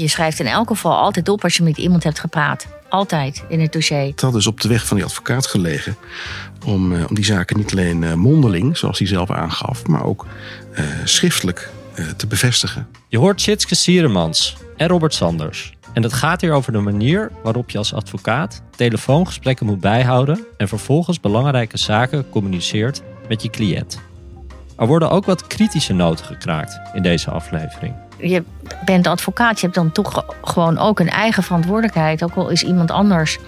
je schrijft in elk geval altijd op als je met iemand hebt gepraat. Altijd in het dossier. Het had dus op de weg van die advocaat gelegen om, eh, om die zaken niet alleen eh, mondeling, zoals hij zelf aangaf, maar ook eh, schriftelijk eh, te bevestigen. Je hoort Tjitske Sieremans en Robert Sanders. En het gaat hier over de manier waarop je als advocaat telefoongesprekken moet bijhouden en vervolgens belangrijke zaken communiceert met je cliënt. Er worden ook wat kritische noten gekraakt in deze aflevering. Je bent advocaat, je hebt dan toch gewoon ook een eigen verantwoordelijkheid. Ook al is iemand anders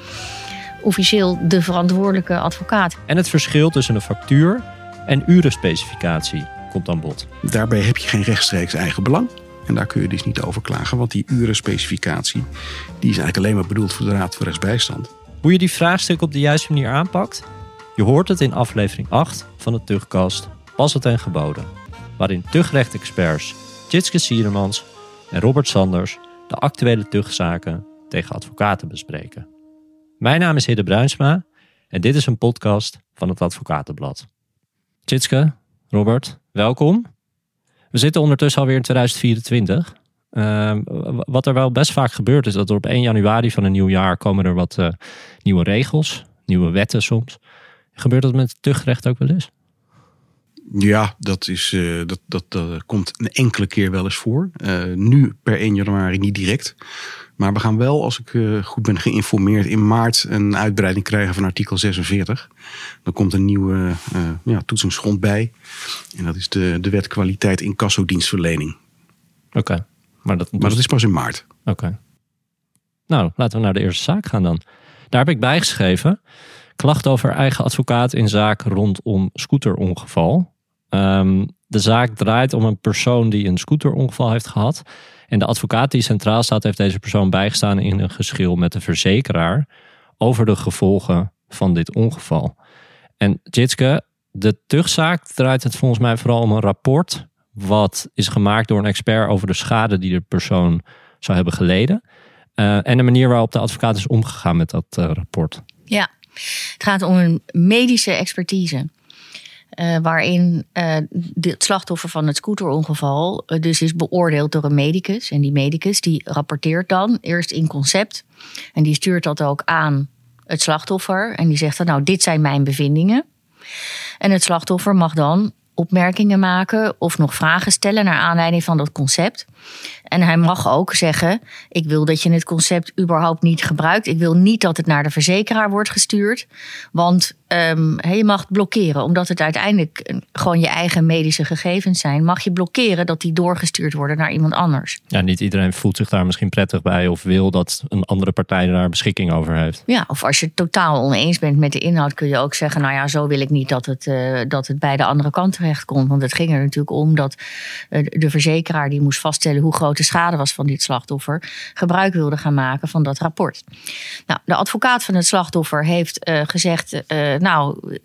officieel de verantwoordelijke advocaat. En het verschil tussen een factuur en urenspecificatie komt aan bod. Daarbij heb je geen rechtstreeks eigen belang. En daar kun je dus niet over klagen, want die urenspecificatie die is eigenlijk alleen maar bedoeld voor de Raad voor Rechtsbijstand. Hoe je die vraagstukken op de juiste manier aanpakt? Je hoort het in aflevering 8 van de Tugcast Pas het en Geboden. Waarin Tugrecht-experts Jitske Sieremans en Robert Sanders de actuele Tugzaken tegen advocaten bespreken. Mijn naam is Hidde Bruinsma en dit is een podcast van het Advocatenblad. Jitske, Robert, welkom. We zitten ondertussen alweer in 2024. Ehm, wat er wel best vaak gebeurt is dat er op 1 januari van een nieuw jaar komen er wat eh, nieuwe regels, nieuwe wetten soms. Gebeurt dat met het tuchtrecht ook wel eens? Ja, dat, is, eh, dat, dat, dat komt een enkele keer wel eens voor. Eh, nu per 1 januari niet direct. Maar we gaan wel, als ik eh, goed ben geïnformeerd, in maart een uitbreiding krijgen van artikel 46. Dan komt een nieuwe ja, toetsingsgrond bij. En dat is de, de wet kwaliteit incassodienstverlening. Oké. Maar, dat, Maar dat is pas in maart. Oké. Nou, laten we naar de eerste zaak gaan dan. Daar heb ik bijgeschreven. Klacht over eigen advocaat in zaak rondom scooterongeval. Ehm, de zaak draait om een persoon die een scooterongeval heeft gehad. En de advocaat die centraal staat, heeft deze persoon bijgestaan in een geschil met de verzekeraar over de gevolgen van dit ongeval. En Jitske, de tuchtzaak draait het volgens mij vooral om een rapport. Wat is gemaakt door een expert over de schade die de persoon zou hebben geleden. Uh, en de manier waarop de advocaat is omgegaan met dat uh, rapport. Ja, het gaat om een medische expertise. Uh, waarin uh, het slachtoffer van het scooterongeval uh, dus is beoordeeld door een medicus. En die medicus die rapporteert dan eerst in concept. En die stuurt dat ook aan het slachtoffer. En die zegt dan nou dit zijn mijn bevindingen. En het slachtoffer mag dan opmerkingen maken of nog vragen stellen naar aanleiding van dat concept. En hij mag ook zeggen: Ik wil dat je het concept überhaupt niet gebruikt. Ik wil niet dat het naar de verzekeraar wordt gestuurd. Want um, je mag blokkeren, omdat het uiteindelijk gewoon je eigen medische gegevens zijn. Mag je blokkeren dat die doorgestuurd worden naar iemand anders. Ja, niet iedereen voelt zich daar misschien prettig bij of wil dat een andere partij daar beschikking over heeft. Ja, of als je het totaal oneens bent met de inhoud, kun je ook zeggen: Nou ja, zo wil ik niet dat het, uh, dat het bij de andere kant terechtkomt. Want het ging er natuurlijk om dat uh, de verzekeraar die moest vaststellen hoe groot de schade was van dit slachtoffer, gebruik wilde gaan maken van dat rapport. Nou, de advocaat van het slachtoffer heeft uh, gezegd: Nou,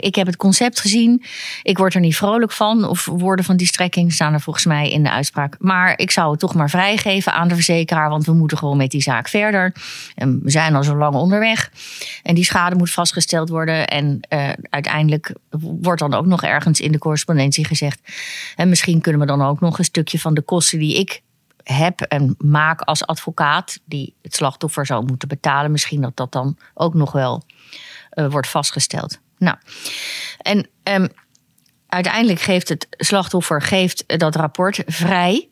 ik heb het concept gezien, ik word er niet vrolijk van. Of woorden van die strekking staan er volgens mij in de uitspraak. Maar ik zou het toch maar vrijgeven aan de verzekeraar, want we moeten gewoon met die zaak verder. En we zijn al zo lang onderweg. En die schade moet vastgesteld worden. En uh, uiteindelijk wordt dan ook nog ergens in de correspondentie gezegd: En misschien kunnen we dan ook nog een stukje van de kosten die ik heb en maak als advocaat, die het slachtoffer zou moeten betalen, misschien dat dat dan ook nog wel uh, wordt vastgesteld. Nou, en um, uiteindelijk geeft het slachtoffer geeft dat rapport vrij.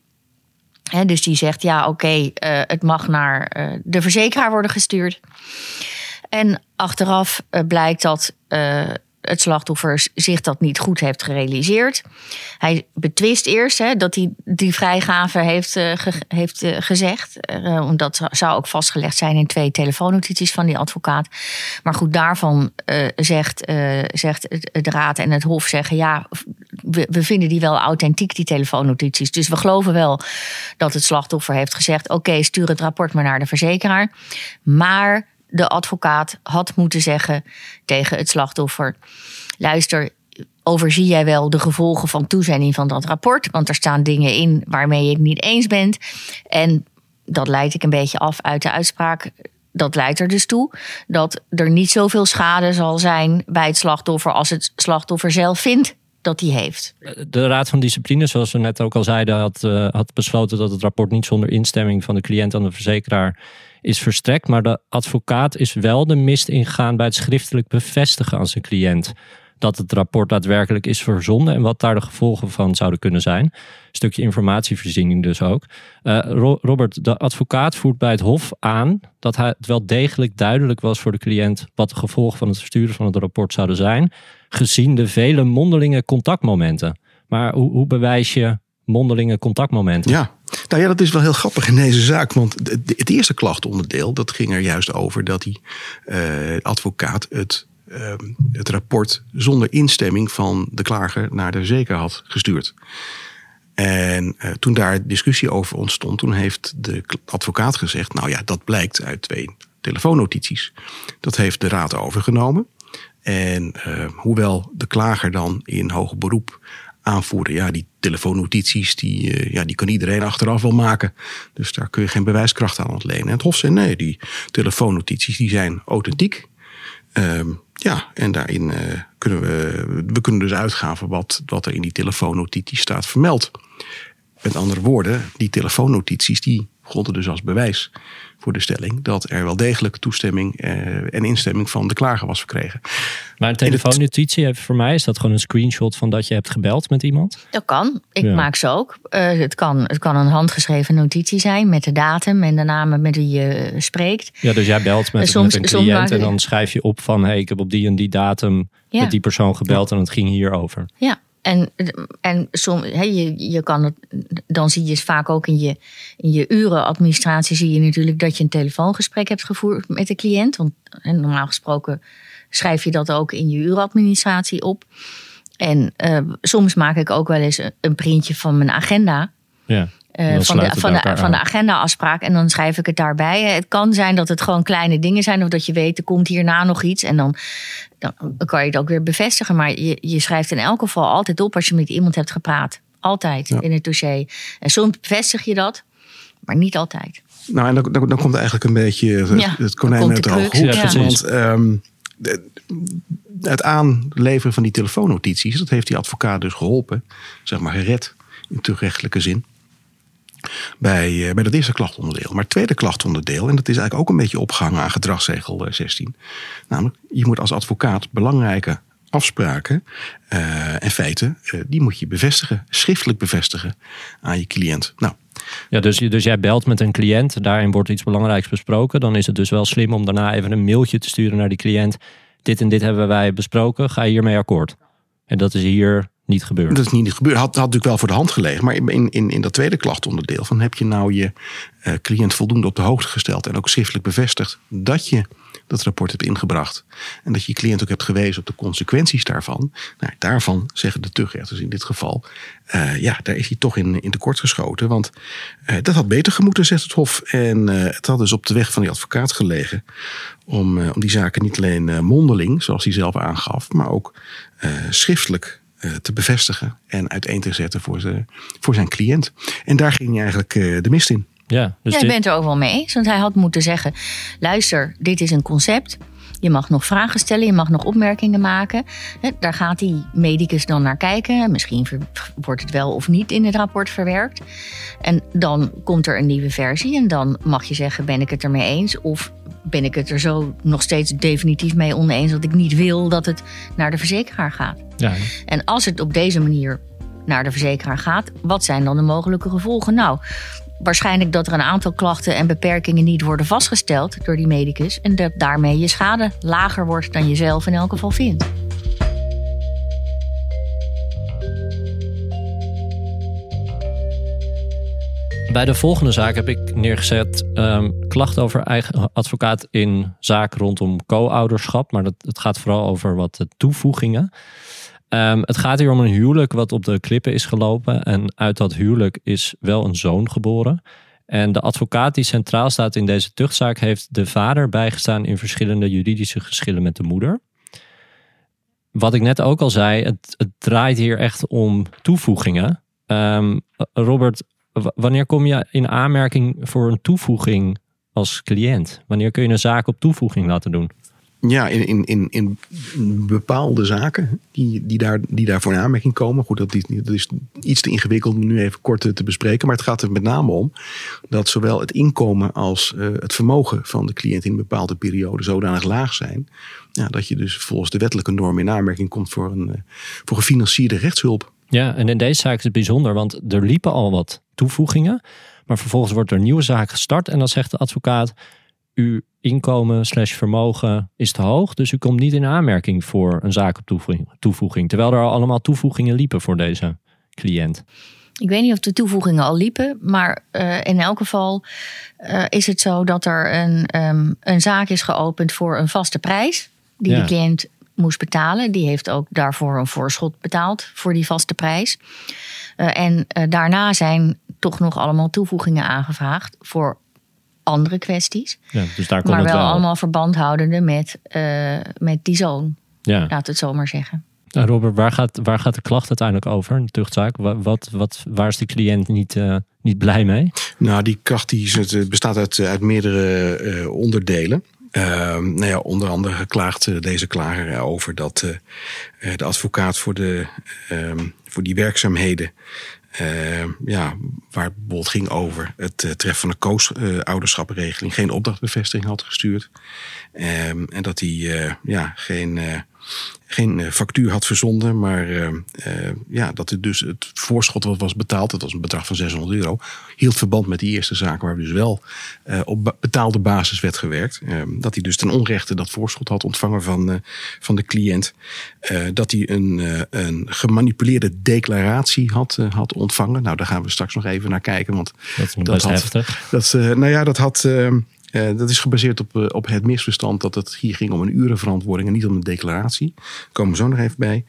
He, dus die zegt ja, oké, uh, het mag naar de verzekeraar worden gestuurd. En achteraf blijkt dat het slachtoffer zich dat niet goed heeft gerealiseerd. Hij betwist eerst hè, dat hij die vrijgave heeft, ge heeft uh, gezegd. Uh, dat zou ook vastgelegd zijn in twee telefoonnotities van die advocaat. Maar goed, daarvan zegt, zegt de raad en het hof zeggen... ja, we, we, vinden die wel authentiek, die telefoonnotities. Dus we geloven wel dat het slachtoffer heeft gezegd... oké, stuur het rapport maar naar de verzekeraar. Maar de advocaat had moeten zeggen tegen het slachtoffer: luister, overzie jij wel de gevolgen van toezending van dat rapport? Want er staan dingen in waarmee je niet eens bent. En dat leid ik een beetje af uit de uitspraak. Dat leidt er dus toe dat er niet zoveel schade zal zijn bij het slachtoffer als het slachtoffer zelf vindt dat hij heeft. De Raad van Discipline, zoals we net ook al zeiden, had, uh, had besloten dat het rapport niet zonder instemming van de cliënt aan de verzekeraar is verstrekt. Maar de advocaat is wel de mist ingegaan bij het schriftelijk bevestigen aan zijn cliënt dat het rapport daadwerkelijk is verzonden en wat daar de gevolgen van zouden kunnen zijn. Stukje informatievoorziening dus ook. Uh, Robert, de advocaat voert bij het Hof aan dat het wel degelijk duidelijk was voor de cliënt wat de gevolgen van het versturen van het rapport zouden zijn, gezien de vele mondelinge contactmomenten. Maar hoe, hoe bewijs je mondelinge contactmomenten? Ja, nou ja, dat is wel heel grappig in deze zaak. Want het eerste klachtonderdeel, dat ging er juist over dat die uh, advocaat het Ehm, het rapport zonder instemming van de klager naar de zeker had gestuurd. En uh, toen daar discussie over ontstond, toen heeft de advocaat gezegd: Nou ja, dat blijkt uit twee telefoonnotities. Dat heeft de raad overgenomen. En uh, hoewel de klager dan in hoger beroep aanvoerde, ja, die telefoonnotities, die, uh, ja, die kan iedereen achteraf wel maken. Dus daar kun je geen bewijskracht aan ontlenen. En het Hof zei: nee, die telefoonnotities die zijn authentiek. Ehm, ja, en daarin uh, kunnen we, we kunnen dus uitgaan wat, wat er in die telefoonnotitie staat vermeld. Met andere woorden, die telefoonnotities die grondden dus als bewijs voor de stelling dat er wel degelijk toestemming uh, en instemming van de klager was verkregen. Maar een telefoonnotitie voor mij is dat gewoon een screenshot van dat je hebt gebeld met iemand? Dat kan. Ik ja. maak ze ook. Uh, het, kan, het kan een handgeschreven notitie zijn met de datum en de namen met wie je spreekt. Ja, dus jij belt met, soms, met een cliënt en dan schrijf je op van hey, ik heb op die en die datum ja. met die persoon gebeld ja. en het ging hierover. Ja, en, en som, he, je, je kan het, dan zie je vaak ook in je, in je urenadministratie zie je natuurlijk dat je een telefoongesprek hebt gevoerd met de cliënt. Want normaal gesproken schrijf je dat ook in je urenadministratie op. En uh, soms maak ik ook wel eens een printje van mijn agenda. Ja. Uh, van, de, van, de, van de agenda-afspraak. En dan schrijf ik het daarbij. Het kan zijn dat het gewoon kleine dingen zijn. Of dat je weet, er komt hierna nog iets. En dan, dan kan je het ook weer bevestigen. Maar je, je schrijft in elk geval altijd op als je met iemand hebt gepraat. Altijd ja. in het dossier. En soms bevestig je dat, maar niet altijd. Nou, en dan, dan, dan komt eigenlijk een beetje het, ja, het konijn uit de hoge hoed. Ja, want um, het aanleveren van die telefoonnotities, dat heeft die advocaat dus geholpen. Zeg maar gered in terugrechtelijke zin bij, uh, bij dat eerste klachtonderdeel. Maar het tweede klachtonderdeel, en dat is eigenlijk ook een beetje opgehangen aan gedragsregel 16. Namelijk, je moet als advocaat belangrijke afspraken uh, en feiten, die moet je bevestigen, schriftelijk bevestigen aan je cliënt. Nou. Ja, dus, dus jij belt met een cliënt, daarin wordt iets belangrijks besproken. Dan is het dus wel slim om daarna even een mailtje te sturen naar die cliënt. Dit en dit hebben wij besproken, ga je hiermee akkoord? En dat is hier niet gebeurd. Dat is niet gebeurd. Had, had natuurlijk wel voor de hand gelegen. Maar in, in, in dat tweede klachtonderdeel van heb je nou je uh, cliënt voldoende op de hoogte gesteld en ook schriftelijk bevestigd dat je dat rapport hebt ingebracht. En dat je je cliënt ook hebt gewezen op de consequenties daarvan. Nou, daarvan zeggen de tuchtrechters in dit geval. Uh, ja, daar is hij toch in, in tekort geschoten. Want uh, dat had beter gemoeten, zegt het Hof. En het had dus op de weg van die advocaat gelegen. Om, om die zaken niet alleen mondeling, zoals hij zelf aangaf, maar ook schriftelijk te bevestigen en uiteen te zetten voor, ze, voor zijn cliënt. En daar ging hij eigenlijk de mist in. Ja, dus Jij dit... bent er ook wel mee eens. Want hij had moeten zeggen: luister, dit is een concept. Je mag nog vragen stellen, je mag nog opmerkingen maken. Daar gaat die medicus dan naar kijken. Misschien wordt het wel of niet in het rapport verwerkt. En dan komt er een nieuwe versie. En dan mag je zeggen: ben ik het ermee eens? Of ben ik het er zo nog steeds definitief mee oneens dat ik niet wil dat het naar de verzekeraar gaat? Ja. En als het op deze manier naar de verzekeraar gaat, wat zijn dan de mogelijke gevolgen? Nou, waarschijnlijk dat er een aantal klachten en beperkingen niet worden vastgesteld door die medicus. En dat daarmee je schade lager wordt dan je zelf in elk geval vindt. Bij de volgende zaak heb ik neergezet um, klacht over eigen advocaat in zaak rondom co-ouderschap. Maar dat, het gaat vooral over wat toevoegingen. Um, het gaat hier om een huwelijk wat op de klippen is gelopen. En uit dat huwelijk is wel een zoon geboren. En de advocaat die centraal staat in deze tuchtzaak heeft de vader bijgestaan in verschillende juridische geschillen met de moeder. Wat ik net ook al zei, het, het draait hier echt om toevoegingen. Um, Robert, wanneer kom je in aanmerking voor een toevoeging als cliënt? Wanneer kun je een zaak op toevoeging laten doen? Ja, in, in, in, in bepaalde zaken die, die, daar, die daarvoor in aanmerking komen. Goed, dat, dat is iets te ingewikkeld om nu even kort te bespreken. Maar het gaat er met name om dat zowel het inkomen als uh, het vermogen van de cliënt in een bepaalde periode zodanig laag zijn. Ja, dat je dus volgens de wettelijke norm in aanmerking komt voor een, uh, voor gefinancierde rechtshulp. Ja, en in deze zaak is het bijzonder, want er liepen al wat toevoegingen. Maar vervolgens wordt er een nieuwe zaak gestart en dan zegt de advocaat uw inkomen slash vermogen is te hoog. Dus u komt niet in aanmerking voor een zakentoevoeging. Toevoeging, terwijl er al allemaal toevoegingen liepen voor deze cliënt. Ik weet niet of de toevoegingen al liepen, maar uh, in elk geval uh, is het zo dat er een, um, een zaak is geopend voor een vaste prijs die ja. de cliënt moest betalen. Die heeft ook daarvoor een voorschot betaald voor die vaste prijs. Uh, en daarna zijn toch nog allemaal toevoegingen aangevraagd voor andere kwesties. Ja, dus daar maar wel, wel, allemaal verband houdende met, uh, met die zoon. Ja. Laat het zo maar zeggen. Uh, Robert, waar gaat, waar gaat de klacht uiteindelijk over? Een tuchtzaak. Wat, wat, waar is de cliënt niet, uh, niet blij mee? Nou, die klacht die bestaat uit, uit meerdere onderdelen. Uh, nou ja, onder andere geklaagd deze klager over dat uh, de advocaat voor, de, uh, voor die werkzaamheden uh, ja, waar het bijvoorbeeld ging over het uh, treffen van een koos-ouderschappenregeling, geen opdrachtbevestiging had gestuurd. Um, en dat hij uh, ja, geen geen eh, factuur had verzonden. Maar uh, uh, ja, dat het dus het voorschot wat was betaald, dat was een bedrag van 600 euro, hield verband met die eerste zaak waar dus wel uh, op betaalde basis werd gewerkt. dat hij dus ten onrechte dat voorschot had ontvangen van, van de cliënt. dat hij een, een gemanipuleerde declaratie had, had ontvangen. Nou, daar gaan we straks nog even naar kijken. Want dat is dat had, heftig. Dat, nou ja, dat had uh, dat is gebaseerd op, uh, op het misverstand dat het hier ging om een urenverantwoording en niet om een declaratie. Daar komen we zo nog even bij.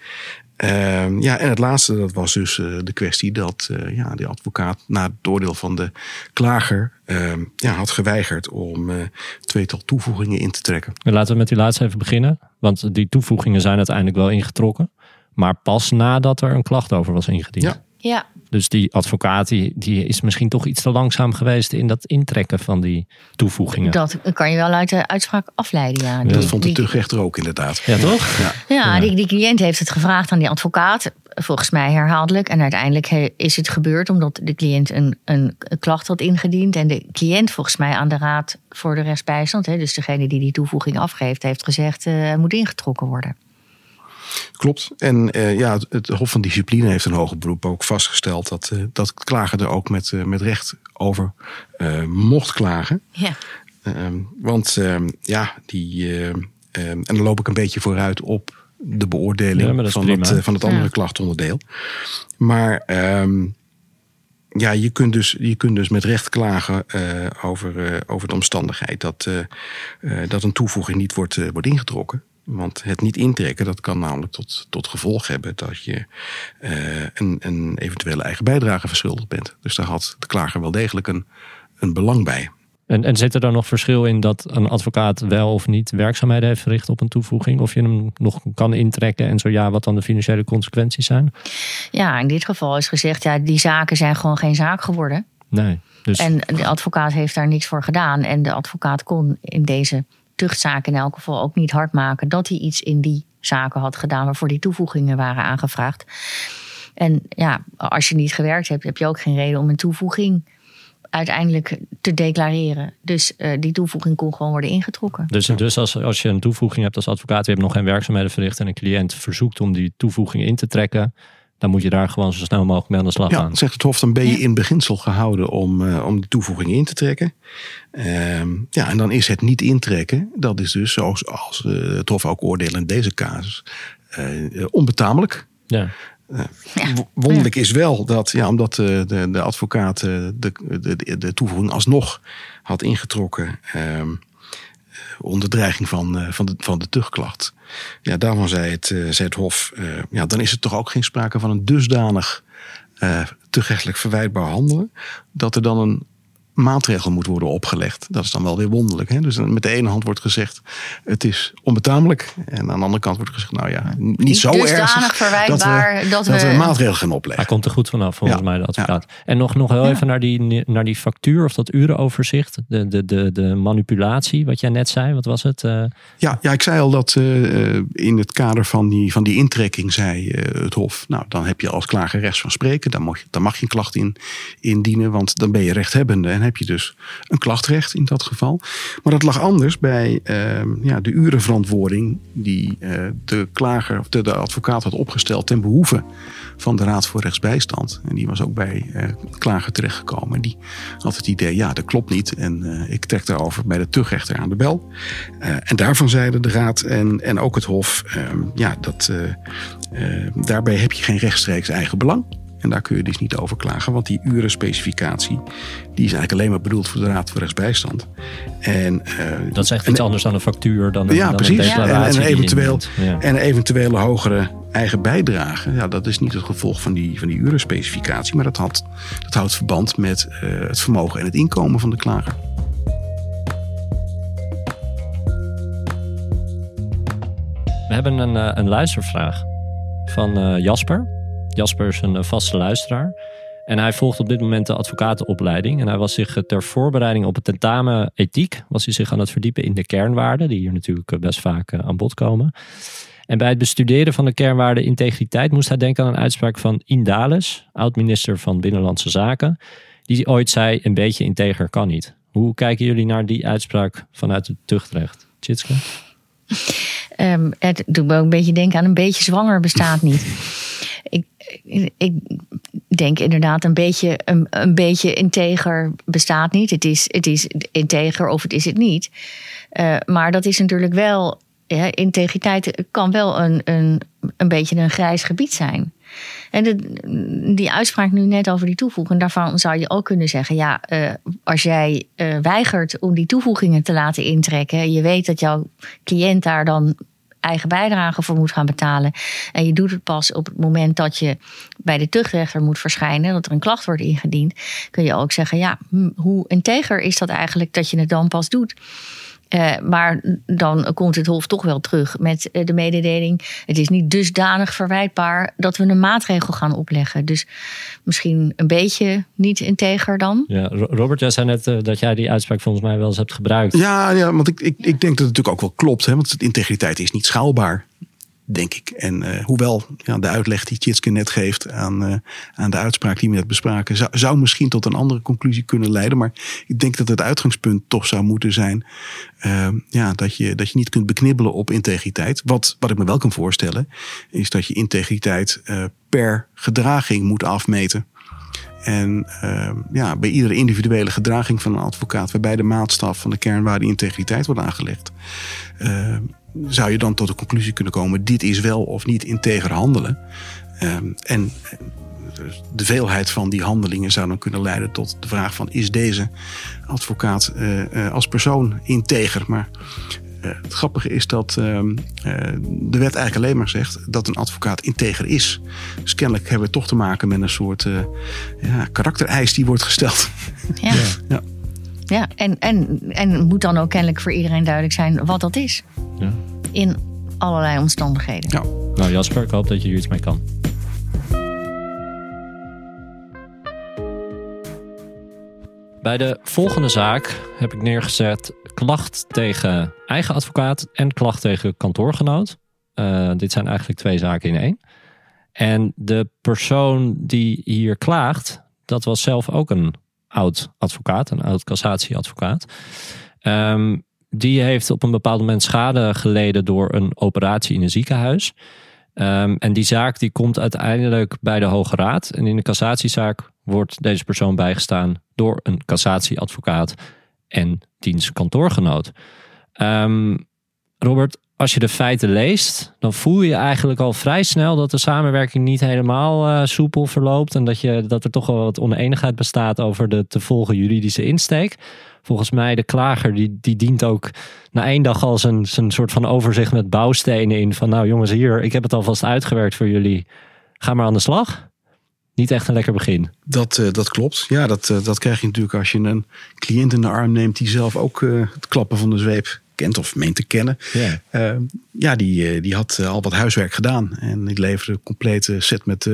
Uh, ja, en het laatste, dat was dus uh, de kwestie dat ja, de advocaat na het oordeel van de klager ehm, ja, had geweigerd om tweetal toevoegingen in te trekken. Laten we met die laatste even beginnen, want die toevoegingen zijn uiteindelijk wel ingetrokken, maar pas nadat er een klacht over was ingediend. Ja. Ja. Dus die advocaat die, die is misschien toch iets te langzaam geweest in dat intrekken van die toevoegingen. Dat kan je wel uit de uitspraak afleiden. Ja. dat vond de tuchtrechter ook inderdaad. Ja, toch? Ja, ja, Die, die cliënt heeft het gevraagd aan die advocaat. Volgens mij herhaaldelijk. En uiteindelijk is het gebeurd omdat de cliënt een, een, klacht had ingediend. En de cliënt volgens mij aan de Raad voor de Rechtsbijstand, hè, dus degene die die toevoeging afgeeft, heeft gezegd uh, moet ingetrokken worden. Klopt. En uh, ja, het Hof van Discipline heeft een hoger beroep ook vastgesteld dat, uh, dat het klager er ook met, uh, met recht over mocht klagen. Ja. Ehm, want ehm, ja, die. Ehm, en dan loop ik een beetje vooruit op de beoordeling ja, van, het, van het andere ja. klachtonderdeel. Maar ja, je kunt, dus, je kunt dus met recht klagen uh, over, uh, over de omstandigheid dat, uh, dat een toevoeging niet wordt, wordt ingetrokken. Want het niet intrekken, dat kan namelijk tot, tot gevolg hebben dat je uh, een, een eventuele eigen bijdrage verschuldigd bent. Dus daar had de klager wel degelijk een, een belang bij. En, en zit er dan nog verschil in dat een advocaat wel of niet werkzaamheden heeft verricht op een toevoeging? Of je hem nog kan intrekken en zo ja, wat dan de financiële consequenties zijn? Ja, in dit geval is gezegd, ja, die zaken zijn gewoon geen zaak geworden. Nee. Dus... En de advocaat heeft daar niks voor gedaan. En de advocaat kon in deze tuchtzaken in elk geval ook niet hard maken dat hij iets in die zaken had gedaan waarvoor die toevoegingen waren aangevraagd. En ja, als je niet gewerkt hebt, heb je ook geen reden om een toevoeging uiteindelijk te declareren. Dus uh, die toevoeging kon gewoon worden ingetrokken. Dus, dus als, als je een toevoeging hebt als advocaat, je hebt nog geen werkzaamheden verricht en een cliënt verzoekt om die toevoeging in te trekken, dan moet je daar gewoon zo snel mogelijk mee aan de slag ja, gaan. Zegt het Hof, dan ben je in beginsel gehouden om, uh, om die toevoeging in te trekken. Uh, ja, en dan is het niet intrekken, dat is dus zoals als, uh, het Hof ook oordelen in deze casus, eh, onbetamelijk. Ja. Ja. Wonderlijk is wel dat, ja, omdat de, de, de advocaat de, de, de toevoeging alsnog had ingetrokken. Ehm, onder dreiging van, van, de, van de. Ja, daarvan zei het, zei het Hof, uh, ja, dan is er toch ook geen sprake van een dusdanig uh, verwijtbaar handelen, dat er dan een maatregel moet worden opgelegd. Dat is dan wel weer wonderlijk. Hè? Dus met de ene hand wordt gezegd, het is onbetamelijk. En aan de andere kant wordt gezegd, nou ja, niet zo erg dat we, dat, we, dat we maatregelen gaan opleggen. Hij komt er goed vanaf, volgens mij, de advocaat. En nog, nog heel even naar die, naar die factuur of dat urenoverzicht. De, de, de, de manipulatie, wat jij net zei. Wat was het? Uh... Ja, ja, ik zei al dat uh, in het kader van die, van die intrekking zei uh, het Hof... nou, dan heb je als klager rechts van spreken. Dan mag je, dan mag je een klacht in, indienen, want dan ben je rechthebbende... heb je dus een klachtrecht in dat geval. Maar dat lag anders bij ehm, ja, de urenverantwoording die uh, de klager of de, advocaat had opgesteld ten behoeve van de Raad voor Rechtsbijstand. En die was ook bij uh, klager terechtgekomen. En die had het idee, ja, dat klopt niet. En uh, ik trek daarover bij de tuchtrechter aan de bel. en daarvan zeiden de Raad en, en ook het Hof, ehm, ja, dat, daarbij heb je geen rechtstreeks eigen belang. En daar kun je dus niet over klagen, want die urenspecificatie die is eigenlijk alleen maar bedoeld voor de Raad voor Rechtsbijstand. En, uh, dat is echt iets anders dan een factuur, dan, ja, dan precies. een declaratie. En, en, eventueel, en een eventuele hogere eigen bijdrage. Ja, dat is niet het gevolg van die, van die urenspecificatie, maar dat, had, dat houdt verband met uh, het vermogen en het inkomen van de klager. We hebben een, uh, een luistervraag van Jasper. Jasper is een vaste luisteraar. En hij volgt op dit moment de advocatenopleiding. En hij was zich eh, ter voorbereiding op het tentamen ethiek... was hij zich aan het verdiepen in de kernwaarden... die hier natuurlijk eh, best vaak eh, aan bod komen. En bij het bestuderen van de kernwaarde integriteit... moest hij denken aan een uitspraak van Indales... oud-minister van Binnenlandse Zaken... die ooit zei, een beetje integer kan niet. Hoe kijken jullie naar die uitspraak vanuit het tuchtrecht? Tjitske? Um, het doet me ook een beetje denken aan een beetje zwanger bestaat niet. ik, ik denk inderdaad een beetje, een, een beetje integer bestaat niet. Het is, het is integer of het is het niet. Uh, maar dat is natuurlijk wel, integriteit kan wel een, een, een beetje een grijs gebied zijn. En die uitspraak nu net over die toevoeging, daarvan zou je ook kunnen zeggen: ja, uh, als jij uh, weigert om die toevoegingen te laten intrekken, je weet dat jouw cliënt daar dan eigen bijdrage voor moet gaan betalen. En je doet het pas op het moment dat je bij de tuchtrechter moet verschijnen, dat er een klacht wordt ingediend, kun je ook zeggen: ja, hm, hoe integer is dat eigenlijk dat je het dan pas doet? Uh, maar dan komt het Hof toch wel terug met eh, de mededeling: het is niet dusdanig verwijtbaar dat we een maatregel gaan opleggen. Dus misschien een beetje niet integer dan. Ja, Robert, jij zei net uh, dat jij die uitspraak volgens mij wel eens hebt gebruikt. Ja, ja want ik, ik, ik denk dat het natuurlijk ook wel klopt, hè, want integriteit is niet schaalbaar denk ik. En uh, hoewel ja, de uitleg die Tjitske net geeft aan, uh, aan de uitspraak die we net bespraken, zou, zou, misschien tot een andere conclusie kunnen leiden. Maar ik denk dat het uitgangspunt toch zou moeten zijn uh, ja, dat, je, dat je niet kunt beknibbelen op integriteit. Wat, wat ik me wel kan voorstellen, is dat je integriteit per gedraging moet afmeten. En uh, ja, bij iedere individuele gedraging van een advocaat, waarbij de maatstaf van de kernwaarde integriteit wordt aangelegd, uh, zou je dan tot de conclusie kunnen komen: dit is wel of niet integer handelen. Um, en de veelheid van die handelingen zou dan kunnen leiden tot de vraag van is deze advocaat uh, uh, als persoon integer? Maar uh, het grappige is dat ehm, de wet eigenlijk alleen maar zegt dat een advocaat integer is. Dus kennelijk hebben we toch te maken met een soort ja, karaktereis die wordt gesteld. Ja. ja. Ja, en, en, en moet dan ook kennelijk voor iedereen duidelijk zijn wat dat is. Ja. In allerlei omstandigheden. Ja. Nou Jasper, ik hoop dat je hier iets mee kan. Bij de volgende zaak heb ik neergezet klacht tegen eigen advocaat en klacht tegen kantoorgenoot. Uh, dit zijn eigenlijk twee zaken in één. En de persoon die hier klaagt, dat was zelf ook een oud advocaat, een oud cassatieadvocaat. Um, die heeft op een bepaald moment schade geleden door een operatie in een ziekenhuis. Um, en die zaak die komt uiteindelijk bij de Hoge Raad. En in de cassatiezaak wordt deze persoon bijgestaan door een cassatieadvocaat en diens kantoorgenoot. Um, Robert, als je de feiten leest, dan voel je eigenlijk al vrij snel dat de samenwerking niet helemaal uh, soepel verloopt. En dat, je, dat er toch wel wat oneenigheid bestaat over de te volgen juridische insteek. Volgens mij, de klager die, die dient ook na één dag al zijn, zijn soort van overzicht met bouwstenen in. Van nou jongens, hier, ik heb het alvast uitgewerkt voor jullie. Ga maar aan de slag. niet echt een lekker begin. Dat, uh, dat klopt. Ja, dat, uh, dat krijg je natuurlijk als je een cliënt in de arm neemt die zelf ook het klappen van de zweep kent of meent te kennen. Yeah. ja, die, die had al wat huiswerk gedaan. En die leverde een complete set met,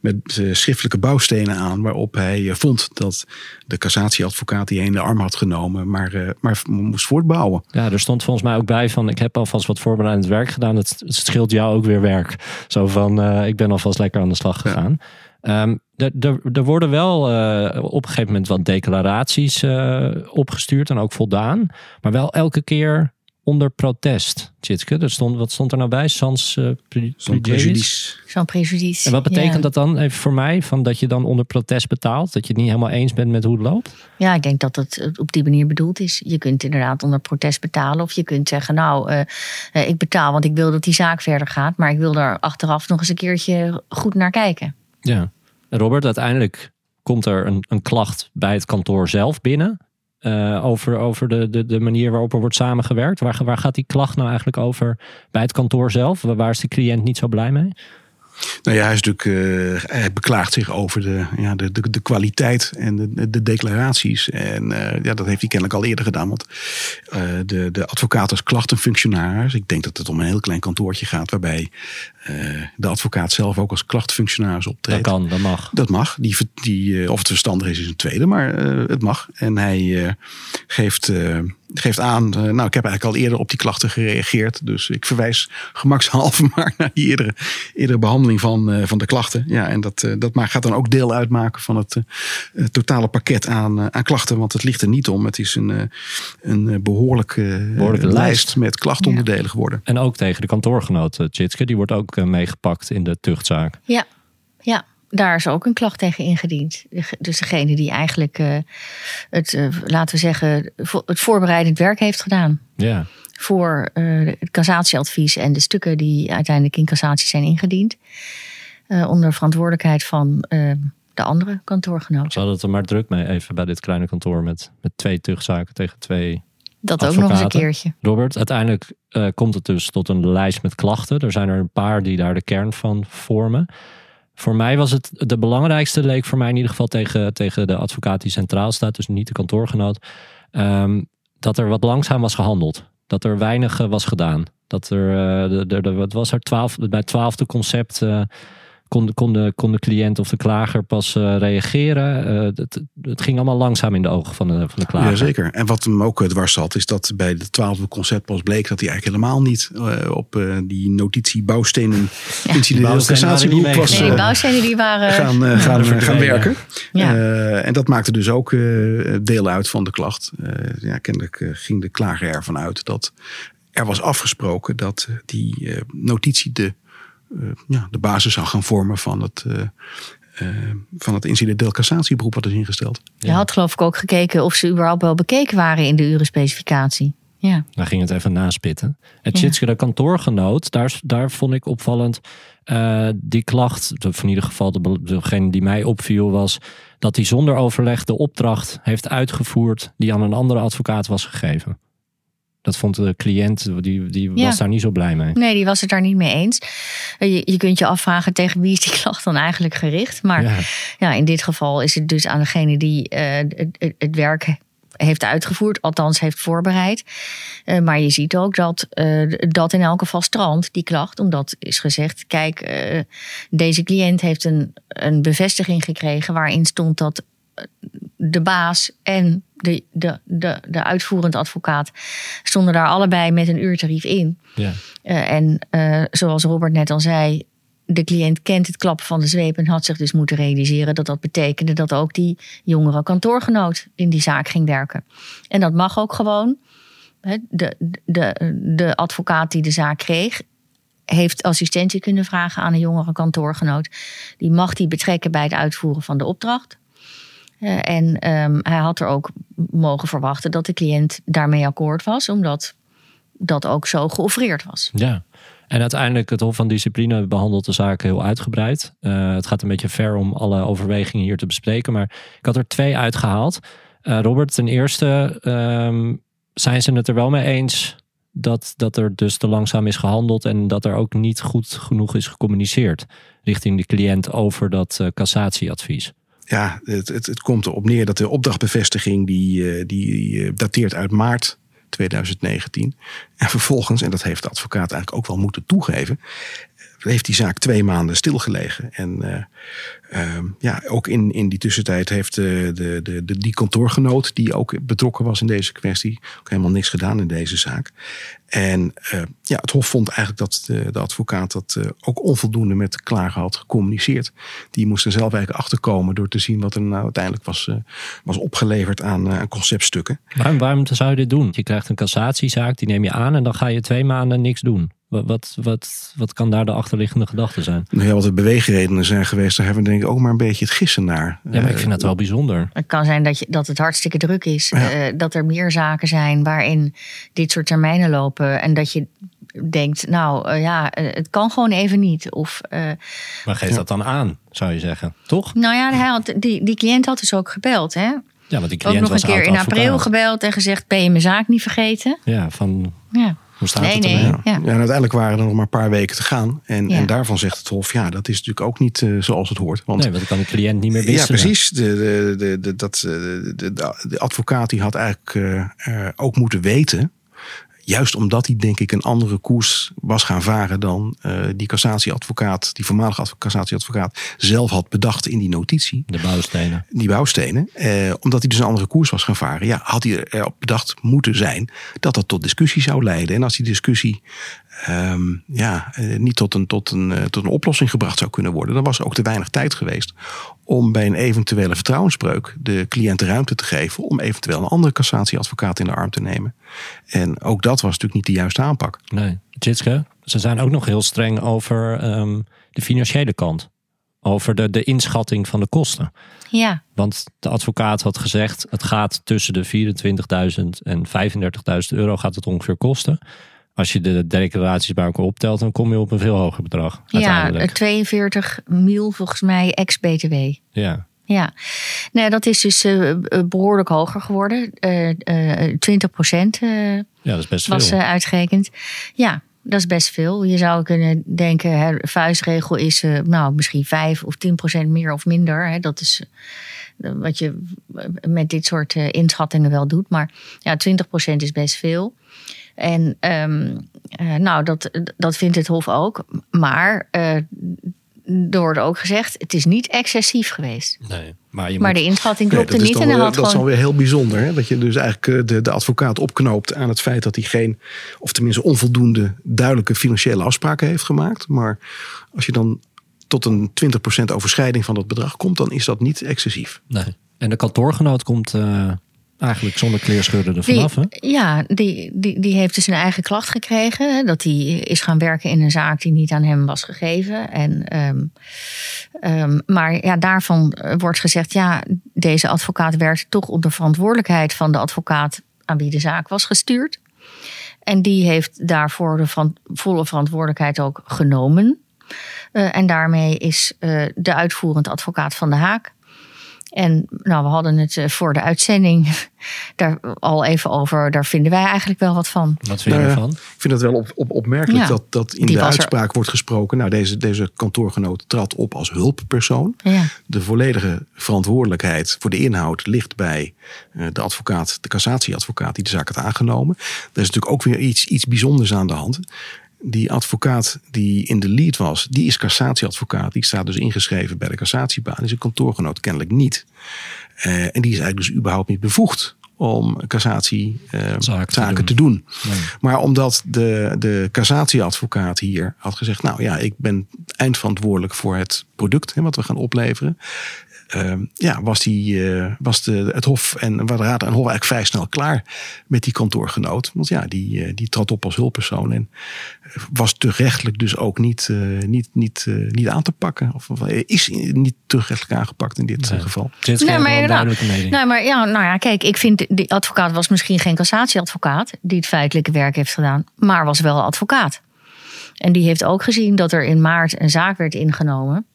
met schriftelijke bouwstenen aan. Waarop hij vond dat de cassatieadvocaat die een de arm had genomen, maar, maar moest voortbouwen. Ja, er stond volgens mij ook bij van ik heb alvast wat voorbereidend werk gedaan. Het, het scheelt jou ook weer werk. Zo van ik ben alvast lekker aan de slag gegaan. Ja. Um, er worden wel uh, op een gegeven moment wat declaraties uh, opgestuurd en ook voldaan. Maar wel elke keer onder protest, Tjitske. Er stond, wat stond er nou bij? Sans uh, prejudice. Sans prejudice. En wat betekent ja. dat dan even voor mij? Van dat je dan onder protest betaalt? Dat je het niet helemaal eens bent met hoe het loopt? Ja, ik denk dat het op die manier bedoeld is. Je kunt inderdaad onder protest betalen. Of je kunt zeggen, nou, uh, ik betaal want ik wil dat die zaak verder gaat. Maar ik wil er achteraf nog eens een keertje goed naar kijken. Ja, Robert, uiteindelijk komt er een, een klacht bij het kantoor zelf binnen. Uh, over, over de, de, de manier waarop er wordt samengewerkt. Waar, waar gaat die klacht nou eigenlijk over bij het kantoor zelf? Waar is de cliënt niet zo blij mee? Nou ja, hij, is natuurlijk, uh, hij beklaagt zich over de, ja, de, de, de kwaliteit en de, de declaraties. En uh, ja, dat heeft hij kennelijk al eerder gedaan. Want uh, de, de advocaat als klachtenfunctionaris, ik denk dat het om een heel klein kantoortje gaat, waarbij de advocaat zelf ook als klachtfunctionaris optreedt. Dat kan, dat mag. Dat mag. Die, die, of het verstandig is, is een tweede, maar het mag. En hij geeft geeft aan, uh, nou ik heb eigenlijk al eerder op die klachten gereageerd. Dus ik verwijs gemakshalve maar naar die eerdere, eerdere behandeling van, uh, van de klachten. Ja, en dat, uh, dat gaat dan ook deel uitmaken van het totale pakket aan, aan klachten. Want het ligt er niet om. Het is een, een behoorlijke, behoorlijke lijst met klachtonderdelen ja. geworden. En ook tegen de kantoorgenoot Tjitske, die wordt ook meegepakt in de tuchtzaak. Ja, ja daar is ook een klacht tegen ingediend. Dus degene die eigenlijk uh, het, uh, laten we zeggen, het voorbereidend werk heeft gedaan. Ja. Voor uh, het cassatieadvies en de stukken die uiteindelijk in cassatie zijn ingediend. onder verantwoordelijkheid van de andere kantoorgenoten. Ze hadden het er maar druk mee even bij dit kleine kantoor met, met twee tuchtzaken tegen twee. Dat ook nog eens een keertje. Robert, uiteindelijk komt het dus tot een lijst met klachten. Er zijn er een paar die daar de kern van vormen. Voor mij was het de belangrijkste, leek voor mij in ieder geval tegen, tegen de advocaat die centraal staat, dus niet de kantoorgenoot, um, dat er wat langzaam was gehandeld. Dat er weinig was gedaan. Dat er, uh, de, de, wat was er, twaalf, bij het twaalfde concept uh, kon, kon, de, kon de cliënt of de klager pas uh, reageren. Uh, het, het, ging allemaal langzaam in de ogen van de, van de klager. Jazeker. En wat hem ook dwars zat, is dat bij de twaalfde concept pas bleek dat hij eigenlijk helemaal niet uh, op die notitie bouwstenen ja. incidenteel cassatiegroep was. Nee, die bouwstenen die waren gaan, gaan, gaan werken. Ja. en dat maakte dus ook deel uit van de klacht. ja, kennelijk ging de klager ervan uit dat er was afgesproken dat die notitie de ja, de basis zou gaan vormen van het, uh, uh, van het incidenteel cassatieberoep wat is ingesteld. Je had geloof ik ook gekeken of ze überhaupt wel bekeken waren in de urenspecificatie. Ja. Daar ging het even naspitten. Het Tjitske, de kantoorgenoot, daar, daar vond ik opvallend. Uh, die klacht, of in ieder geval de, degene die mij opviel, was dat hij zonder overleg de opdracht heeft uitgevoerd die aan een andere advocaat was gegeven. Dat vond de cliënt, die, die was daar niet zo blij mee. Nee, die was het daar niet mee eens. Je, je kunt je afvragen tegen wie is die klacht dan eigenlijk gericht. Maar ja, ja in dit geval is het dus aan degene die uh, het, het, werk heeft uitgevoerd, althans heeft voorbereid. Uh, maar je ziet ook dat uh, dat in elk geval strandt, die klacht. Omdat is gezegd, kijk, deze cliënt heeft een, een bevestiging gekregen waarin stond dat de baas en de, de, de, de uitvoerend advocaat stonden daar allebei met een uurtarief in. Ja. Uh, en uh, zoals Robert net al zei, de cliënt kent het klappen van de zweep en had zich dus moeten realiseren dat dat betekende dat ook die jongere kantoorgenoot in die zaak ging werken. En dat mag ook gewoon. De, de, de advocaat die de zaak kreeg, heeft assistentie kunnen vragen aan een jongere kantoorgenoot. Die mag die betrekken bij het uitvoeren van de opdracht. Uh, en um, hij had er ook mogen verwachten dat de cliënt daarmee akkoord was, omdat dat ook zo geoffreerd was. Ja. En uiteindelijk, het Hof van Discipline behandelt de zaak heel uitgebreid. Uh, het gaat een beetje ver om alle overwegingen hier te bespreken. Maar ik had er twee uitgehaald. Uh, Robert, ten eerste um, zijn ze het er wel mee eens dat, dat er dus te langzaam is gehandeld en dat er ook niet goed genoeg is gecommuniceerd richting de cliënt over dat cassatieadvies. Ja, het, het, het, komt erop neer dat de opdrachtbevestiging die, uh, die dateert uit maart 2019. En vervolgens, en dat heeft de advocaat eigenlijk ook wel moeten toegeven, heeft die zaak twee maanden stilgelegen. En uh, uh, ja, ook in, in die tussentijd heeft de, de, de, de, die kantoorgenoot, die ook betrokken was in deze kwestie, ook helemaal niks gedaan in deze zaak. En uh, ja, het Hof vond eigenlijk dat de, de advocaat dat ook onvoldoende met de klager had gecommuniceerd. Die moest er zelf eigenlijk achterkomen door te zien wat er nou uiteindelijk was, was opgeleverd aan, aan conceptstukken. Waarom, waarom zou je dit doen? Je krijgt een cassatiezaak, die neem je aan en dan ga je twee maanden niks doen. Wat, wat, wat, kan daar de achterliggende gedachte zijn? Nou ja, wat de beweegredenen zijn geweest, daar hebben we denk ik ook maar een beetje het gissen naar. Ja, maar ik vind dat wel bijzonder. Het kan zijn dat, je, dat het hartstikke druk is. Ja. Uh, dat er meer zaken zijn waarin dit soort termijnen lopen. En dat je denkt, nou uh, ja, uh, het kan gewoon even niet. Of, maar geef dat dan aan, zou je zeggen, toch? Nou ja, hij had, die, die cliënt had dus ook gebeld, hè? Ja, want die cliënt ook nog was een keer in april gebeld en gezegd: Ben je mijn zaak niet vergeten? Ja, van. Ja. Hoe staat nee, het nee. ermee? Ja. Ja. Ja, en uiteindelijk waren er nog maar een paar weken te gaan. En, Ja. en daarvan zegt het Hof, ja, dat is natuurlijk ook niet eh, zoals het hoort. Want Nee, want dan kan de cliënt niet meer ja, wisselen. precies. De, de, de, de, dat, eh, de, de, de advocaat die had eigenlijk eh, eh, ook moeten weten. Juist omdat hij denk ik een andere koers was gaan varen dan eh, die cassatieadvocaat, die voormalige advo- cassatieadvocaat zelf had bedacht in die notitie. De bouwstenen. Die bouwstenen. Eh, omdat hij dus een andere koers was gaan varen. Ja, had hij erop bedacht moeten zijn dat dat tot discussie zou leiden. En als die discussie ehm, ja, eh, niet tot een, tot, een, eh, tot een oplossing gebracht zou kunnen worden. Dan was er ook te weinig tijd geweest om bij een eventuele vertrouwensbreuk de cliënt de ruimte te geven om eventueel een andere cassatieadvocaat in de arm te nemen. En ook dat was natuurlijk niet de juiste aanpak. Nee. Jitske, ze zijn ook nog heel streng over ehm, de financiële kant. Over de, de inschatting van de kosten. Ja, Want de advocaat had gezegd, het gaat tussen de 24.000 en 35.000 euro gaat het ongeveer kosten. Als je de declaraties bij elkaar optelt, dan kom je op een veel hoger bedrag. ja Uiteindelijk. 42 mil volgens mij ex-BTW. Ja. Ja, nee, dat is dus eh, behoorlijk hoger geworden. Eh eh 20 procent ja, dat is best was veel. eh, uitgerekend. Ja, dat is best veel. Je zou kunnen denken, hè, vuistregel is eh, nou, misschien 5 of 10 procent meer of minder. Hè. Dat is eh, wat je eh, met dit soort eh, inschattingen wel doet. Maar ja, 20 procent is best veel. En ehm, eh, nou, dat, dat vindt het Hof ook. Maar eh, er wordt ook gezegd, het is niet excessief geweest. nee, maar je Maar moet, de inschatting klopte is niet. dan En hij had dat is gewoon... alweer heel bijzonder. Hè? Dat je dus eigenlijk eh, de, de advocaat opknoopt aan het feit dat hij geen, of tenminste onvoldoende duidelijke financiële afspraken heeft gemaakt. Maar als je dan tot een 20% overschrijding van dat bedrag komt, dan is dat niet excessief. nee. En de kantoorgenoot komt eh, eigenlijk zonder kleerscheuren er vanaf. Hè? Ja, die, die, die heeft dus een eigen klacht gekregen. hè, Dat hij is gaan werken in een zaak die niet aan hem was gegeven. En, ehm, ehm, maar ja, daarvan eh, wordt gezegd, ja, deze advocaat werkte toch onder verantwoordelijkheid van de advocaat aan wie de zaak was gestuurd. En die heeft daarvoor de van, volle verantwoordelijkheid ook genomen. Eh, en daarmee is eh, de uitvoerend advocaat van de Haak. En nou, we hadden het eh, voor de uitzending daar al even over. Daar vinden wij eigenlijk wel wat van. Wat vind je Nou ervan? Ik vind het wel op, op, opmerkelijk Ja, dat, dat in de er- uitspraak wordt gesproken. Nou, deze, deze kantoorgenoot trad op als hulppersoon. Ja. De volledige verantwoordelijkheid voor de inhoud ligt bij eh, de advocaat, de cassatieadvocaat die de zaak had aangenomen. Er is natuurlijk ook weer iets, iets bijzonders aan de hand. Die advocaat die in de lead was, die is cassatieadvocaat. Die staat dus ingeschreven bij de cassatiebaan. Die is een kantoorgenoot kennelijk niet. Eh, en die is eigenlijk dus überhaupt niet bevoegd om cassatiezaken Zaken zaken te te doen. doen. Nee. Maar omdat de, de cassatieadvocaat hier had gezegd: Nou ja, ik ben eindverantwoordelijk voor het product hè, wat we gaan opleveren. Ehm, ja, was, die, eh, was de, het Hof en wat de Raad en Hof eigenlijk vrij snel klaar met die kantoorgenoot. Want ja, die, eh, die trad op als hulppersoon en was terugrechtelijk dus ook niet, eh, niet, niet, eh, niet aan te pakken. Of, eh, is niet terugrechtelijk aangepakt in dit eh, Nee. geval. Jitske Nee, heeft maar wel een ja, duidelijke mening. Nou, maar ja, nou ja, kijk, ik vind die advocaat was misschien geen cassatieadvocaat die het feitelijke werk heeft gedaan, maar was wel advocaat. En die heeft ook gezien dat er in maart een zaak werd ingenomen.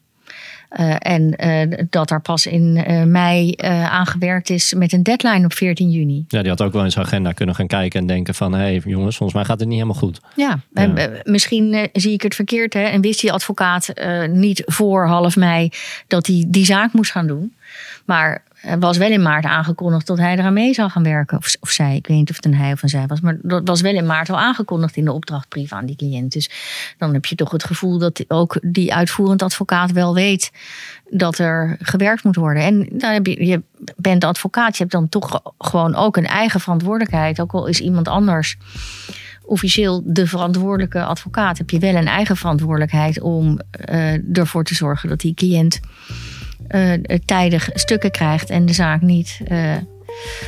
Uh, en uh, dat daar pas in uh, mei aangewerkt is met een deadline op 14 juni. Ja, die had ook wel in zijn agenda kunnen gaan kijken en denken van... hé hey, jongens, volgens mij gaat het niet helemaal goed. Ja, ja. misschien zie ik het verkeerd. Hè? En wist die advocaat niet voor half mei dat hij die zaak moest gaan doen. Maar er was wel in maart aangekondigd dat hij eraan mee zou gaan werken. Of, of zij, ik weet niet of het een hij of een zij was. Maar dat was wel in maart al aangekondigd in de opdrachtbrief aan die cliënt. Dus dan heb je toch het gevoel dat ook die uitvoerend advocaat wel weet dat er gewerkt moet worden. En dan heb je, bent advocaat, je hebt dan toch gewoon ook een eigen verantwoordelijkheid. Ook al is iemand anders officieel de verantwoordelijke advocaat, heb je wel een eigen verantwoordelijkheid om uh, ervoor te zorgen dat die cliënt uh, tijdig stukken krijgt en de zaak niet uh,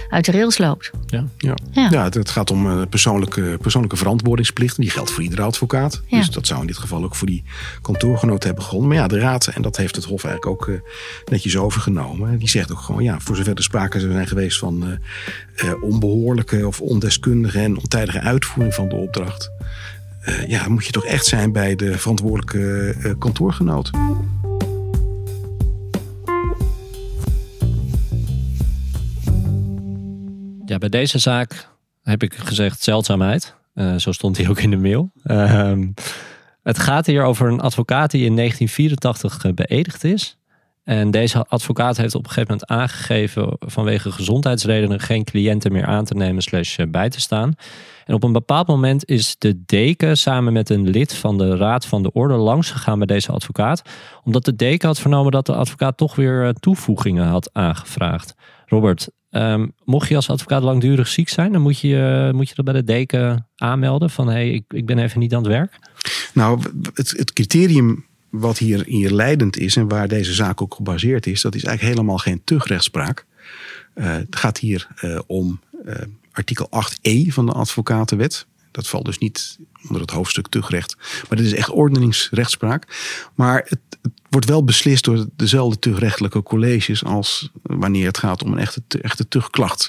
uit de rails loopt. Ja, ja. ja. ja het, gaat om uh, persoonlijke, persoonlijke verantwoordingsplichten. Die geldt voor iedere advocaat. Ja. Dus dat zou in dit geval ook voor die kantoorgenoot hebben gegonden. Maar ja, de raad, en dat heeft het Hof eigenlijk ook netjes overgenomen. Die zegt ook gewoon, ja, voor zover er sprake zijn geweest van onbehoorlijke of ondeskundige en ontijdige uitvoering van de opdracht. ja, moet je toch echt zijn bij de verantwoordelijke kantoorgenoot. Ja, bij deze zaak heb ik gezegd zeldzaamheid. Uh, zo stond hij ook in de mail. Uh, het gaat hier over een advocaat die in 1984 uh, beëdigd is. En deze advocaat heeft op een gegeven moment aangegeven vanwege gezondheidsredenen geen cliënten meer aan te nemen slash eh, bij te staan. En op een bepaald moment is de deken samen met een lid van de Raad van de Orde langsgegaan bij deze advocaat. Omdat de deken had vernomen dat de advocaat toch weer eh, toevoegingen had aangevraagd. Robert, um, mocht je als advocaat langdurig ziek zijn, dan moet je, uh, moet je dat bij de deken aanmelden van hé, hey, ik, ik ben even niet aan het werk. Nou, het, het criterium wat hier, hier leidend is en waar deze zaak ook gebaseerd is, dat is eigenlijk helemaal geen tugrechtspraak. Uh, het gaat hier uh, om artikel 8e van de advocatenwet. Dat valt dus niet onder het hoofdstuk tugrecht. Maar dit is echt ordeningsrechtspraak. Maar het, het wordt wel beslist door dezelfde tugrechtelijke colleges als wanneer het gaat om een echte, echte tugklacht.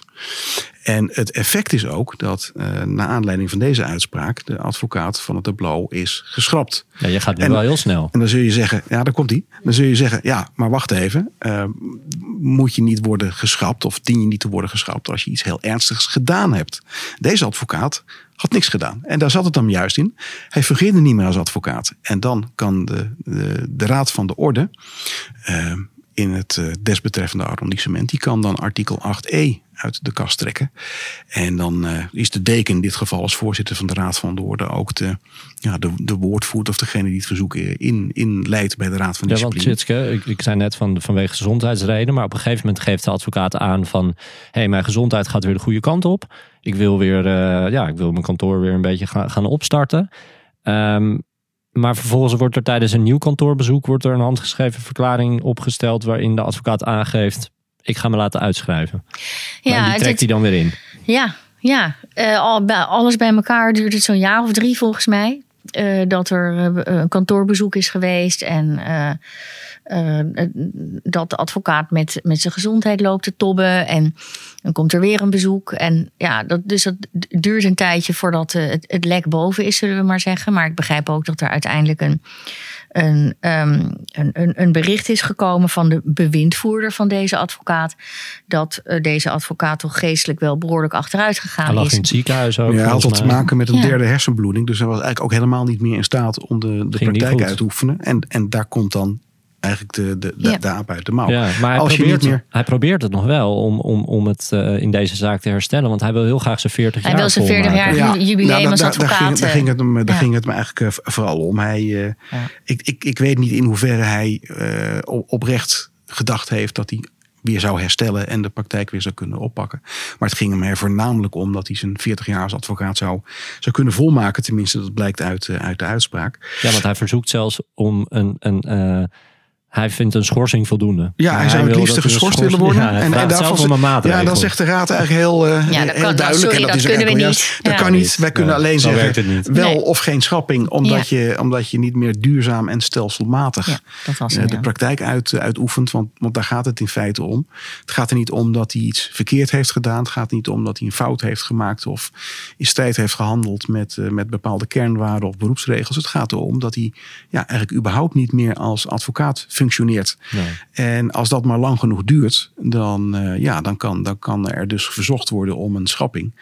En het effect is ook dat uh, na aanleiding van deze uitspraak de advocaat van het tableau is geschrapt. Ja, je gaat nu en, wel heel snel. En dan zul je zeggen, ja, daar komt hij. Dan zul je zeggen, ja, maar wacht even. Uh, moet je niet worden geschrapt of dien je niet te worden geschrapt als je iets heel ernstigs gedaan hebt. Deze advocaat had niks gedaan. En daar zat het dan juist in. Hij fungeerde niet meer als advocaat. En dan kan de, de, de Raad van de Orde uh, in het uh, desbetreffende arrondissement, die kan dan artikel 8e uit de kast trekken. En dan uh, is de deken in dit geval als voorzitter van de Raad van de Orde ook de, ja, de, de woordvoerder of degene die het verzoek in, inleidt bij de Raad van Discipline. Ja, want Tjitske, ik, ik zei net van, vanwege gezondheidsredenen, maar op een gegeven moment geeft de advocaat aan van hé, hey, mijn gezondheid gaat weer de goede kant op. Ik wil weer, uh, ja, ik wil mijn kantoor weer een beetje gaan, gaan opstarten. Um, maar vervolgens wordt er tijdens een nieuw kantoorbezoek wordt er een handgeschreven verklaring opgesteld waarin de advocaat aangeeft: ik ga me laten uitschrijven. Ja, maar die trekt hij dan weer in. Ja, ja. Uh, alles bij elkaar duurt het zo'n jaar of drie volgens mij. Uh, dat er uh, een kantoorbezoek is geweest en dat de advocaat met, met zijn gezondheid loopt te tobben. En dan komt er weer een bezoek. En ja, dat, dus dat duurt een tijdje voordat het, het lek boven is, zullen we maar zeggen. Maar ik begrijp ook dat er uiteindelijk een, een, um, een, een bericht is gekomen van de bewindvoerder van deze advocaat. Dat uh, deze advocaat toch geestelijk wel behoorlijk achteruit gegaan hij lag is. in het ziekenhuis ook. Ja, hij had te maken met een ja. derde hersenbloeding. Dus hij was eigenlijk ook helemaal niet meer in staat om de, de praktijk uit te oefenen. En, en daar komt dan eigenlijk de, de, de, de aap uit de mouw. Ja, maar hij, Als probeert, je niet meer... hij probeert het nog wel om, om, om het uh, in deze zaak te herstellen. Want hij wil heel graag zijn 40 hij jaar Hij wil zijn 40 jaar ja. jubileum nou, als advocaat. Daar ging, daar ging, het, hem, daar ging het me eigenlijk uh, vooral om. Hij, uh, ik, ik, ik weet niet in hoeverre hij oprecht gedacht heeft dat hij weer zou herstellen en de praktijk weer zou kunnen oppakken. Maar het ging hem er voornamelijk om dat hij zijn 40 jaar als advocaat zou, zou kunnen volmaken. Tenminste, dat blijkt uit, uit de uitspraak. Ja, want hij verzoekt zelfs om een, een hij vindt een schorsing voldoende. Ja, hij zou het liefst geschorst willen worden. Ja, en, en daarvan ja, dan zegt de raad eigenlijk heel, uh, ja, heel duidelijk. Sorry, en dat, dat kunnen we niet. Dat kan niet. Wij kunnen alleen zeggen wel nee. of geen schrapping. Omdat, je, omdat je niet meer duurzaam en stelselmatig uh, de praktijk uit, uitoefent. Want, want daar gaat het in feite om. Het gaat er niet om dat hij iets verkeerd heeft gedaan. Het gaat niet om dat hij een fout heeft gemaakt. Of in strijd heeft gehandeld met, uh, met bepaalde kernwaarden of beroepsregels. Het gaat erom dat hij ja, eigenlijk überhaupt niet meer als advocaat functioneert. Nee. En als dat maar lang genoeg duurt, dan, eh, ja, dan, kan, dan kan er dus verzocht worden om een schrapping.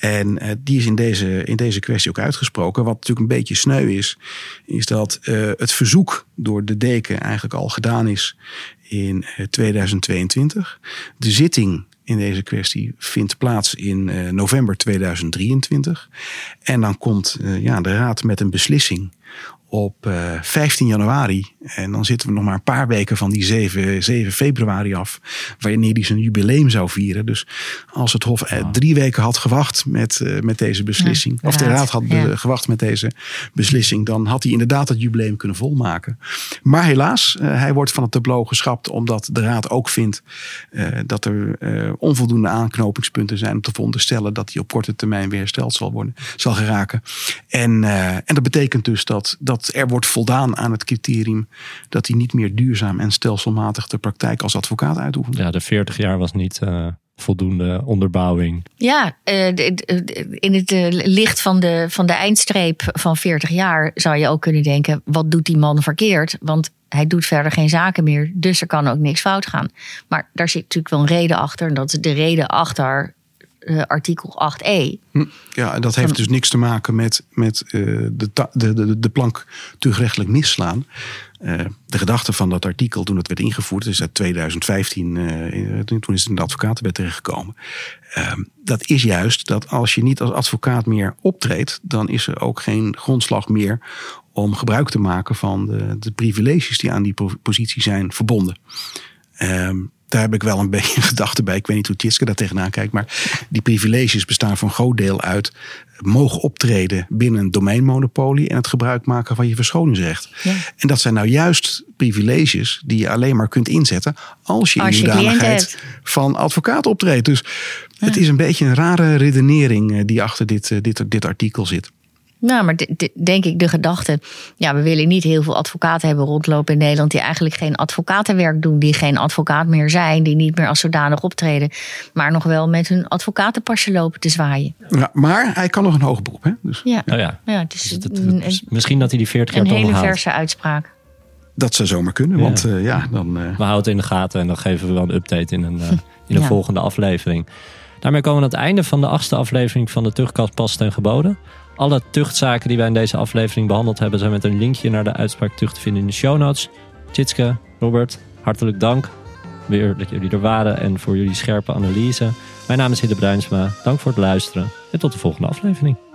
En eh, die is in deze, in deze kwestie ook uitgesproken. Wat natuurlijk een beetje sneu is, is dat eh, het verzoek door de deken eigenlijk al gedaan is in eh, 2022. De zitting in deze kwestie vindt plaats in november 2023. En dan komt ja, de raad met een beslissing op eh, 15 januari. En dan zitten we nog maar een paar weken van die 7, 7 februari af. Wanneer die zijn jubileum zou vieren. Dus als het Hof eh, drie weken had gewacht met, eh, met deze beslissing. Ja, de of de raad, had ja. gewacht met deze beslissing. Dan had hij inderdaad het jubileum kunnen volmaken. Maar helaas, eh, hij wordt van het tableau geschrapt. Omdat de raad ook vindt eh, dat er eh, onvoldoende aanknopingspunten zijn. Om te veronderstellen dat hij op korte termijn weer hersteld zal, worden, zal geraken. En, eh, en dat betekent dus dat, dat er wordt voldaan aan het criterium. Dat hij niet meer duurzaam en stelselmatig de praktijk als advocaat uitoefent. Ja, de 40 jaar was niet eh, voldoende onderbouwing. Ja, eh, in het eh, licht van de, van de eindstreep van 40 jaar zou je ook kunnen denken: wat doet die man verkeerd? Want hij doet verder geen zaken meer, dus er kan ook niks fout gaan. Maar daar zit natuurlijk wel een reden achter. En dat is de reden achter eh, artikel 8e. Ja, en dat heeft dus niks te maken met, met eh, de, de, de, de plank tuchtrechtelijk misslaan. Eh, de gedachte van dat artikel toen het werd ingevoerd, is uit 2015, eh, toen is het in de advocatenwet terechtgekomen. Eh, dat is juist dat als je niet als advocaat meer optreedt, dan is er ook geen grondslag meer om gebruik te maken van de, de privileges die aan die po- positie zijn verbonden. Daar heb ik wel een beetje een gedachte bij. Ik weet niet hoe Tjitske daar tegenaan kijkt. Maar die privileges bestaan voor een groot deel uit mogen optreden binnen een domeinmonopolie en het gebruik maken van je verschoningsrecht. Ja. En dat zijn nou juist privileges die je alleen maar kunt inzetten als je Als in de hoedanigheid van advocaat optreedt. Dus het is een beetje een rare redenering eh, die achter dit, eh, dit, dit artikel zit. Nou, maar de- de- denk ik de gedachte. Ja, we willen niet heel veel advocaten hebben rondlopen in Nederland. die eigenlijk geen advocatenwerk doen. die geen advocaat meer zijn. die niet meer als zodanig optreden. maar nog wel met hun advocatenpasje lopen te zwaaien. Ja, maar hij kan nog een hoger beroep. Hè? Dus Ja, Nou ja, ja het is dus het- het- een, het- misschien dat hij die 40 jaar een hele haalt. verse uitspraak. dat zou zomaar kunnen. Ja. Want eh, ja, dan... eh, We houden het in de gaten en dan geven we wel een update in een, eh, in een Ja. volgende aflevering. Daarmee komen we aan het einde van de achtste aflevering van de Tuchtkast Pas ten Geboden. Alle tuchtzaken die wij in deze aflevering behandeld hebben... zijn met een linkje naar de uitspraak tucht te vinden in de show notes. Tjitske, Robert, hartelijk dank. Weer dat jullie er waren en voor jullie scherpe analyse. Mijn naam is Hidde Bruinsma. Dank voor het luisteren en tot de volgende aflevering.